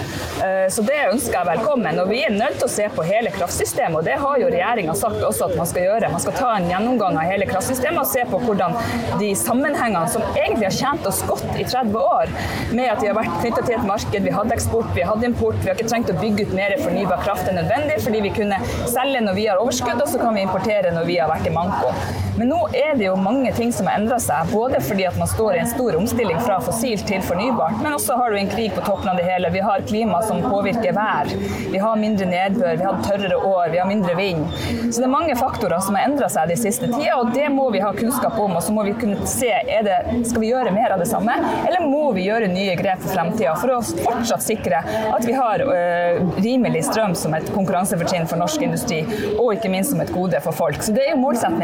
Så Det ønsker jeg velkommen. og Vi er nødt til å se på hele kraftsystemet, og det har jo regjeringa sagt også at man skal gjøre. Man skal ta en gjennomgang av hele kraftsystemet og se på hvordan de sammenhengene som egentlig har tjent oss godt i 30 år, med at vi har vært knytta til et marked, vi hadde eksport, vi hadde import, vi har ikke trengt å bygge ut mer fornybar kraft enn nødvendig, fordi vi kunne selge når vi har overskudd, og så kan vi importere når vi har vært i manko. Men nå er det jo mange ting som har endra seg, både fordi at man står i en stor omstilling fra fossilt til fornybart, men også har du en krig på toppen av det hele. Vi har klima som påvirker vær, vi har mindre nedbør, vi har tørrere år, vi har mindre vind. Så det er mange faktorer som har endra seg de siste tida, og det må vi ha kunnskap om. Og så må vi kunne se er det, skal vi gjøre mer av det samme, eller må vi gjøre nye grep for fremtida for å fortsatt sikre at vi har øh, rimelig strøm som et konkurransefortrinn for norsk industri, og ikke minst som et gode for folk. Så det er jo målsettinga.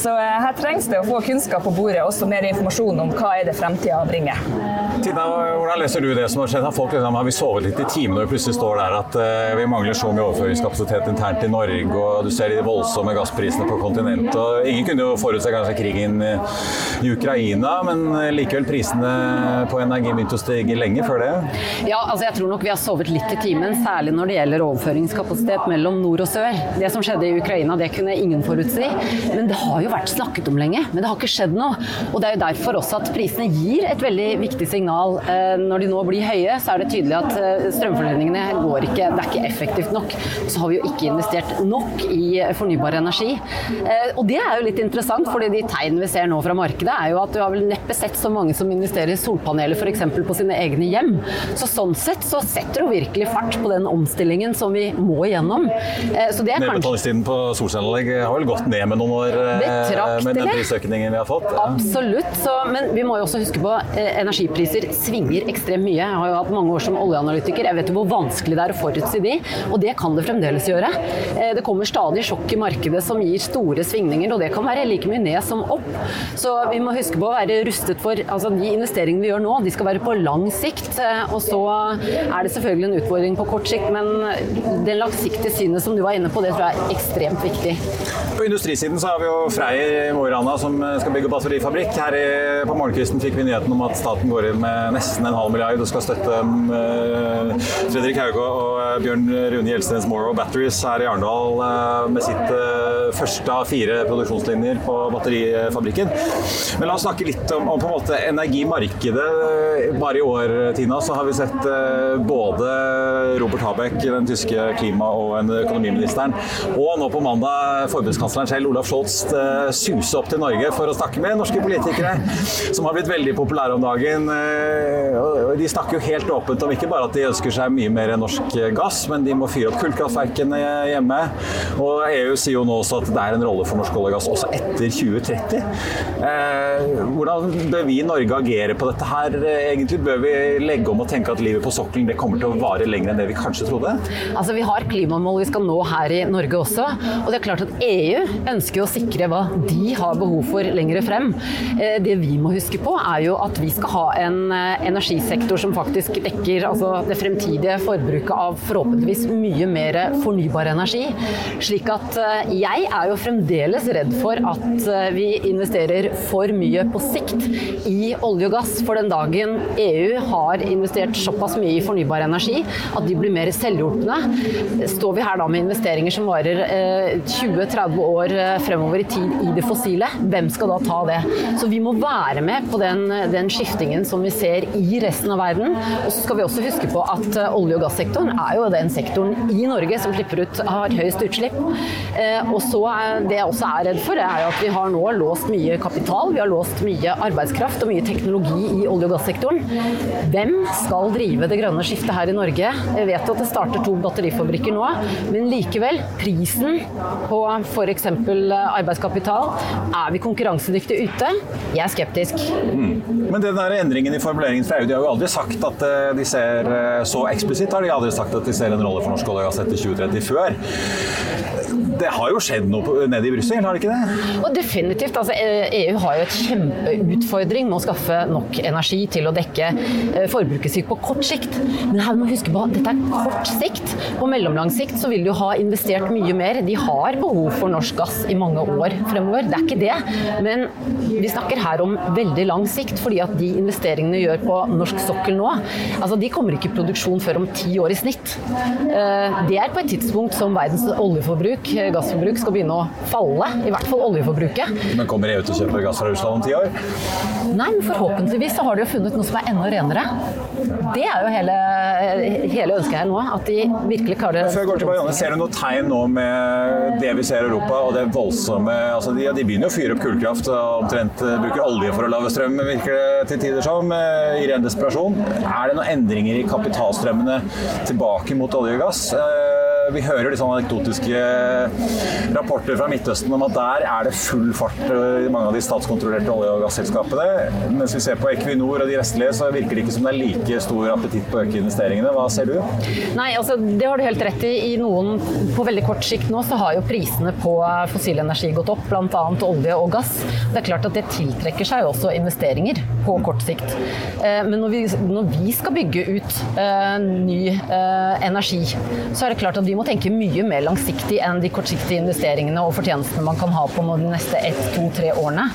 Så her trengs det å få kunnskap på bordet, også mer informasjon om hva er det fremtida bringer. Tina, hvordan leser du det som har skjedd? Har, folk, liksom, har vi sovet litt i timen når vi plutselig står der at uh, vi mangler så mye overføringskapasitet internt i Norge, og du ser de voldsomme gassprisene på kontinentet. og Ingen kunne jo forutse kanskje krigen i Ukraina, men likevel prisene på energi begynte å stige lenge før det? Ja, altså jeg tror nok vi har sovet litt i timen, særlig når det gjelder overføringskapasitet mellom nord og sør. Det som skjedde i Ukraina, det kunne ingen forutsi. Men det har jo vært snakket om lenge, men det har ikke skjedd noe. Og det er jo derfor også at prisene gir et veldig viktig signal. Når de nå blir høye, så er det tydelig at strømforledningene går ikke, det er ikke effektivt nok. Så har vi jo ikke investert nok i fornybar energi. Og det er jo litt interessant, fordi de tegnene vi ser nå fra markedet, er jo at du har vel neppe sett så mange som investerer i solpaneler f.eks. på sine egne hjem. Så sånn sett så setter jo virkelig fart på den omstillingen som vi må igjennom. Så det er Nedbetalingstiden på solcelleanlegg har vel gått ned med noen år med den prisøkningen vi har fått? Ja. Absolutt. Så, men vi må jo også huske på eh, energipriser svinger ekstremt mye. Jeg har jo hatt mange år som oljeanalytiker. Jeg vet jo hvor vanskelig det er å forutsi de, og det kan det fremdeles gjøre. Eh, det kommer stadig sjokk i markedet som gir store svingninger, og det kan være like mye ned som opp. Så vi må huske på å være rustet for altså De investeringene vi gjør nå, de skal være på lang sikt. Eh, og så er det selvfølgelig en utfordring på kort sikt, men det langsiktige synet som du var inne på, det tror jeg er ekstremt viktig. På industrisiden så har vi jo Freyr i Mo i Rana som skal bygge batterifabrikk. Her i, på morgenkvisten fikk vi nyheten om at staten går inn med nesten en halv milliard og skal støtte uh, Fredrik Hauge og Bjørn Rune Gjelstenes Morrow Batteries her i Arendal uh, med sitt uh, første av fire produksjonslinjer på batterifabrikken. Men la oss snakke litt om, om på en måte energimarkedet. bare i år Tina, så har vi sett både Robert Habeck, den tyske klima- og økonomiministeren, og nå på mandag forbundskansleren selv, Olaf Scholz, suse opp til Norge for å snakke med norske politikere, som har blitt veldig populære om dagen. De snakker jo helt åpent om ikke bare at de ønsker seg mye mer norsk gass, men de må fyre opp kullkraftverkene hjemme. Og EU sier jo nå også at det er en rolle for norsk olje og gass også etter 2030. Eh, hvordan bør vi i Norge agere på dette her? Egentlig bør vi legge om og tenke at livet på sokkelen det kommer til å vare lenger enn det vi kanskje trodde? Altså Vi har klimamål vi skal nå her i Norge også. Og det er klart at EU ønsker å sikre hva de har behov for lenger frem. Eh, det vi må huske på er jo at vi skal ha en eh, energisektor som faktisk dekker altså, det fremtidige forbruket av forhåpentligvis mye mer fornybar energi. Slik at jeg er jo fremdeles redd for at eh, vi investerer for mye på sikt i olje og gass. For den dagen EU har investert såpass mye i fornybar energi at de blir mer selvhjulpne, står vi her da med investeringer som varer 20-30 eh, år eh, fremover i tid i det fossile. Hvem skal da ta det? Så vi må være med på den, den skiftingen som vi ser i resten av verden. Og så skal vi også huske på at olje- og gassektoren er jo den sektoren i Norge som slipper ut, har høyest utslipp. Og så Det jeg også er redd for, er at vi har nå låst mye kapital, vi har låst mye arbeidskraft og mye teknologi i olje- og gassektoren. Hvem skal drive det grønne skiftet her i Norge? Jeg vet at det starter to batterifabrikker nå, men likevel, prisen på f.eks. arbeidskapital, er vi konkurransedyktige ute? Jeg er skeptisk. Mm. Men den der endringen i formuleringen fra EU, de har jo aldri sagt at eh, de ser eh, så eksplisitt har de aldri sagt at de ser en rolle for norsk olje og gass etter 2030 før det har jo skjedd noe nede i Brussel, har det ikke det? Og definitivt. altså EU har jo et kjempeutfordring med å skaffe nok energi til å dekke eh, forbruket sitt på kort sikt. Men her må vi huske på dette er kort sikt. På mellomlang sikt så vil de jo ha investert mye mer. De har behov for norsk gass i mange år fremover, det er ikke det. Men vi snakker her om veldig lang sikt, fordi at de investeringene gjør på norsk sokkel nå, altså de kommer ikke i produksjon før om ti år i snitt. Eh, det er på et tidspunkt som verdens oljeforbruk gassforbruk skal begynne å falle. I hvert fall oljeforbruket. Men kommer EU til å kjøpe gass fra Russland om ti år? Nei, men forhåpentligvis så har de jo funnet noe som er enda renere. Det er jo hele, hele ønsket her nå. At de virkelig klarer Før jeg går til Marianne, Ser du noe tegn nå med det vi ser i Europa og det voldsomme altså de, de begynner jo å fyre opp kullkraft og omtrent eh, bruker olje for å lage strøm, virker det til tider som, eh, i ren desperasjon. Er det noen endringer i kapitalstrømmene tilbake mot olje og gass? Eh, vi hører litt sånne anekdotiske rapporter fra Midtøsten om at der er det full fart i mange av de statskontrollerte olje- og gasselskapene. Mens vi ser på Equinor og de vestlige, så virker det ikke som det er like stor appetitt på å øke investeringene. Hva ser du? Nei, altså det har du helt rett i. I noen på veldig kort sikt nå så har jo prisene på fossil energi gått opp, bl.a. olje og gass. Det er klart at det tiltrekker seg også investeringer på kort sikt. Eh, men når vi, når vi skal bygge ut uh, ny energi, så er det klart at vi må tenke mye mer langsiktig enn de kortsiktige investeringene og fortjenestene man kan ha på de neste ett, to, tre årene.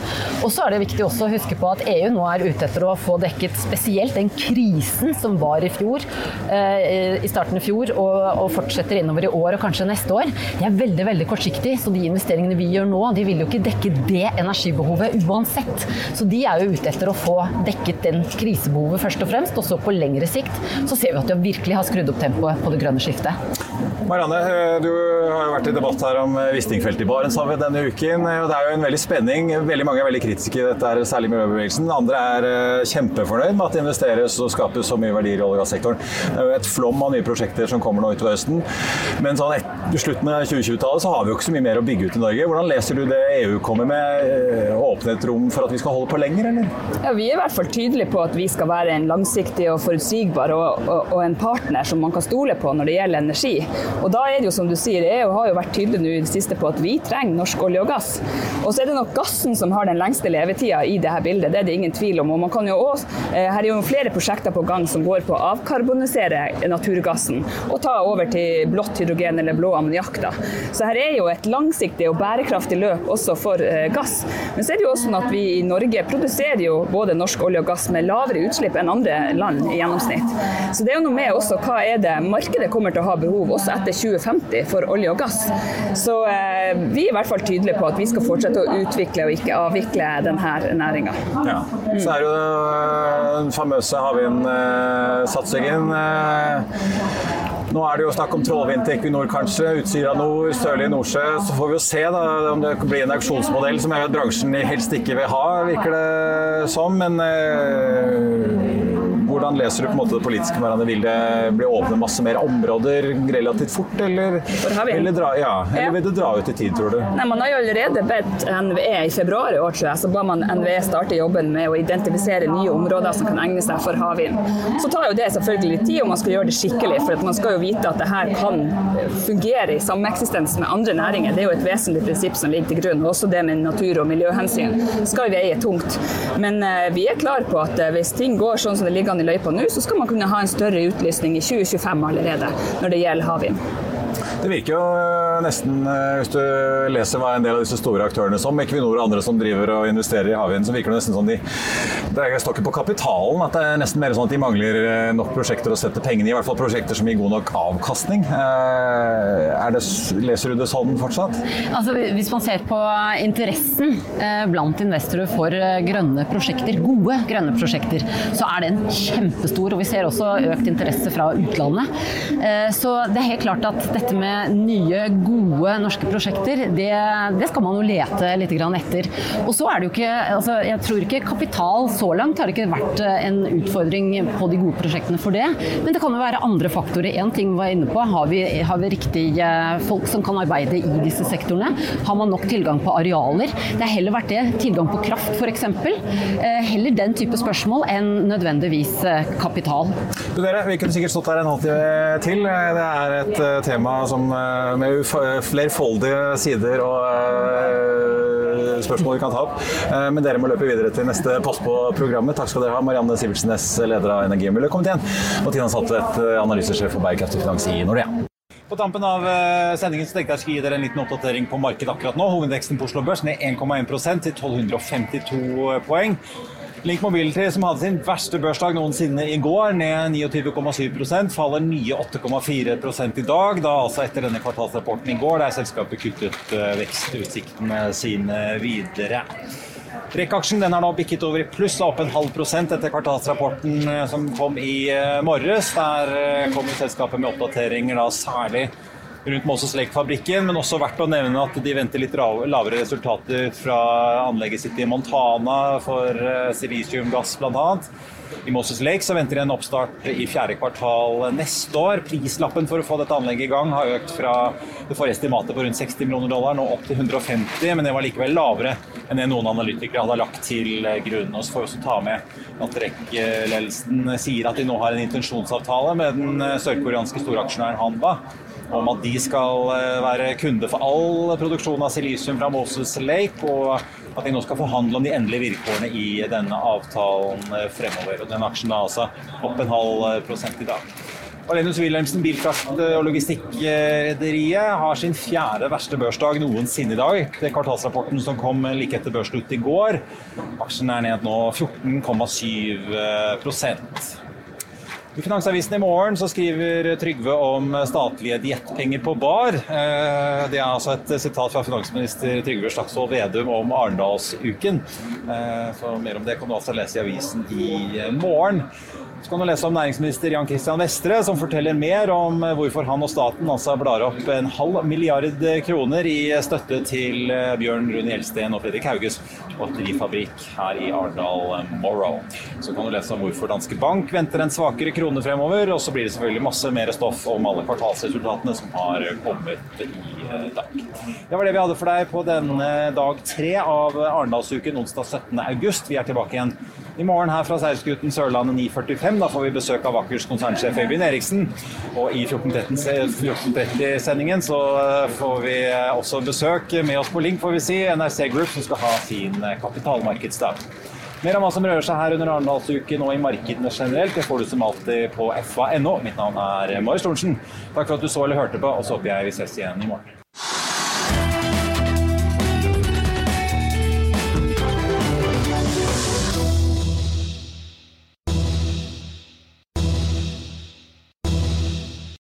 Og så er det viktig også å huske på at EU nå er ute etter å få dekket spesielt den krisen som var i fjor, eh, i starten av fjor og, og, fortsetter innover i år og kanskje neste år. De er veldig veldig kortsiktig, så de investeringene vi gjør nå, de vil jo ikke dekke det energibehovet uansett. Så de er jo ute etter å få dekket den krisebehovet først og fremst, og så på lengre sikt så ser vi at de virkelig har skrudd opp tempoet på det grønne skiftet. Marianne, eh, du har jo vært i debatt her om eh, Wisting-feltet i Barentshavet denne uken. Eh, Det er jo en veldig spenning. Veldig mange er veldig kritiske i dette, særlig miljøbevegelsen. Andre er kjempefornøyd med at det investeres og skapes så mye verdier i olje- og gassektoren. Det er jo et flom av nye prosjekter som kommer nå utover høsten. Men sånn etter slutten av 2020-tallet så har vi jo ikke så mye mer å bygge ut i Norge. Hvordan leser du det EU kommer med? Åpne et rom for at vi skal holde på lenger, eller? Ja, Vi er i hvert fall tydelige på at vi skal være en langsiktig og forutsigbar og, og, og en partner som man kan stole på når det gjelder energi. Og da er det jo som du sier, EU har jo vært tydelig nå i det siste på at vi trenger norsk olje og gass. Og så er det nok gassen som har den lengste levetida i dette bildet, det er det ingen tvil om. Og man kan jo også, eh, her er jo flere prosjekter på gang som går på å avkarbonisere naturgassen og ta over til blått hydrogen eller blå ammoniakk. Så her er jo et langsiktig og bærekraftig løp også for eh, gass. Men så er det jo også sånn at vi i Norge produserer jo både norsk olje og gass med lavere utslipp enn andre land i gjennomsnitt. Så det er jo noe med også hva er det markedet kommer til å ha behov også etter 2050 for olje og gass. Så eh, vi er i hvert fall tydelige på at vi skal fortsette å utvikle og ikke avvikle denne næringa. Ja. Så er jo den famøse havvindsatsingen. Nå er det jo snakk om trålvind til Equinor, kanskje. Utsira nord, Sørlige Nordsjø. Så får vi jo se da, om det blir en auksjonsmodell som jeg vet bransjen helst ikke vil ha, virker det som. Men eh, hvordan leser du på en måte det politiske hverandre? Vil det bli åpnet masse mer områder relativt fort, eller, eller, dra, ja, eller vil det dra ut i tid, tror du? Nei, Man har jo allerede bedt NVE i februar i år, tror jeg, så ba man NVE starte jobben med å identifisere nye områder som kan egne seg for havvind. Så tar jo det selvfølgelig litt tid, og man skal gjøre det skikkelig. For man skal jo vite at det her kan fungere i sameksistens med andre næringer. Det er jo et vesentlig prinsipp som ligger til grunn. Også det med natur- og miljøhensyn skal veie tungt. Men uh, vi er klar på at uh, hvis ting går sånn som det ligger an i løypa nå, så skal man kunne ha en større utlysning i 2025 allerede når det gjelder havvind. Det virker jo eh, nesten, eh, hvis du leser hva en del av disse store aktørene som Equinor og andre som driver og investerer i havvind, så virker det nesten som de Det står ikke på kapitalen at det er nesten mer sånn at de mangler eh, nok prosjekter å sette pengene i. I hvert fall prosjekter som gir god nok avkastning. Det, leser du det sånn fortsatt? Altså, hvis man ser på interessen blant investorer for grønne prosjekter, gode grønne prosjekter, så er den kjempestor. Og vi ser også økt interesse fra utlandet. Så det er helt klart at dette med nye, gode norske prosjekter, det, det skal man jo lete litt etter. Og så er det jo ikke altså, Jeg tror ikke kapital så langt har ikke vært eh, en utfordring på de gode prosjektene for det. Men det kan jo være andre faktorer. Én ting vi var inne på, har vi, har vi riktige folk som kan arbeide i disse sektorene? Har man nok tilgang på arealer? Det har heller vært det. Tilgang på kraft, f.eks. Eh, heller den type spørsmål enn nødvendigvis eh, kapital. Du dere, Vi kunne sikkert stått her en halvtime til. Det er et tema som Eh, med flerfoldige sider og eh, spørsmål vi kan ta opp. Eh, men dere må løpe videre til neste post på programmet. Takk skal dere ha. Marianne Sivertsen Næss, leder av Energi- og miljøkomiteen, og Tina Saltvedt, analysesjef for bærekraftig finans i Nordea. På tampen av sendingen så tenkte jeg skulle gi dere en liten oppdatering på markedet akkurat nå. Hovedveksten på Oslo Børs ned 1,1% til 1252 poeng. Link Mobility, som hadde sin verste børsdag noensinne i går, ned 29,7 faller nye 8,4 i dag. Da altså etter denne kvartalsrapporten i går, der selskapet kuttet eh, vekstutsiktene sine videre. REC-aksjen den har nå bikket over i pluss, opp en halv prosent etter kvartalsrapporten eh, som kom i eh, morges. Der kommer selskapet med oppdateringer da særlig rundt Moses Lake-fabrikken, men også verdt å nevne at de venter litt lavere resultater fra anlegget sitt i Montana for eh, silisiumgass bl.a. I Moses Lake så venter de en oppstart i fjerde kvartal neste år. Prislappen for å få dette anlegget i gang har økt fra det forrige estimatet på rundt 60 millioner dollar, nå opp til 150, men det var likevel lavere enn det noen analytikere hadde lagt til grunn. Og så får vi også ta med at REC-ledelsen sier at de nå har en intensjonsavtale med den sørkoreanske storaksjonæren Hanba om at de skal eh, være kunde for all produksjon av silisium fra Moses Lake, og at de nå skal forhandle om de endelige vilkårene i denne avtalen eh, fremover. Og den aksjen da altså opp en halv eh, prosent i dag. Valenius Wilhelmsen Bilkraft- og logistikkrederiet har sin fjerde verste børsdag noensinne i dag. Det er kvartalsrapporten som kom like etter børsslutt i går. Aksjen er ned nå 14,7 i Finansavisen i morgen så skriver Trygve om statlige diettpenger på bar. Eh, det er altså et sitat fra finansminister Trygve Slagsvold Vedum om Arendalsuken. Eh, så mer om det kan du altså lese i avisen i morgen. Så kan du lese om næringsminister Jan Christian Vestre, som forteller mer om hvorfor han og staten altså blar opp en halv milliard kroner i støtte til eh, Bjørn Rune Gjelsten og Fredrik Hauges batterifabrikk her i Arendal Morrow. Så kan du lese om hvorfor Danske Bank venter en svakere krone fremover, og så blir det selvfølgelig masse mer stoff om alle kvartalsresultatene som har kommet i dag. Det var det vi hadde for deg på denne dag tre av Arendalsuken onsdag 17.8. Vi er tilbake igjen i morgen her fra seilskuten Sørlandet 9.45. Da får vi besøk av Akers konsernsjef Øyvind Eriksen. Og i 14.30-sendingen så eh, får vi eh, også besøk med oss på link, får vi si, NRC Group, som skal ha sin eh, kapitalmarkedsdag. Mer om hva som rører seg her under Arendalsuken og i markedene generelt, det får du som alltid på fa.no. Mitt navn er Marius Thorensen. Takk for at du så eller hørte på, og så håper jeg vi ses igjen i morgen.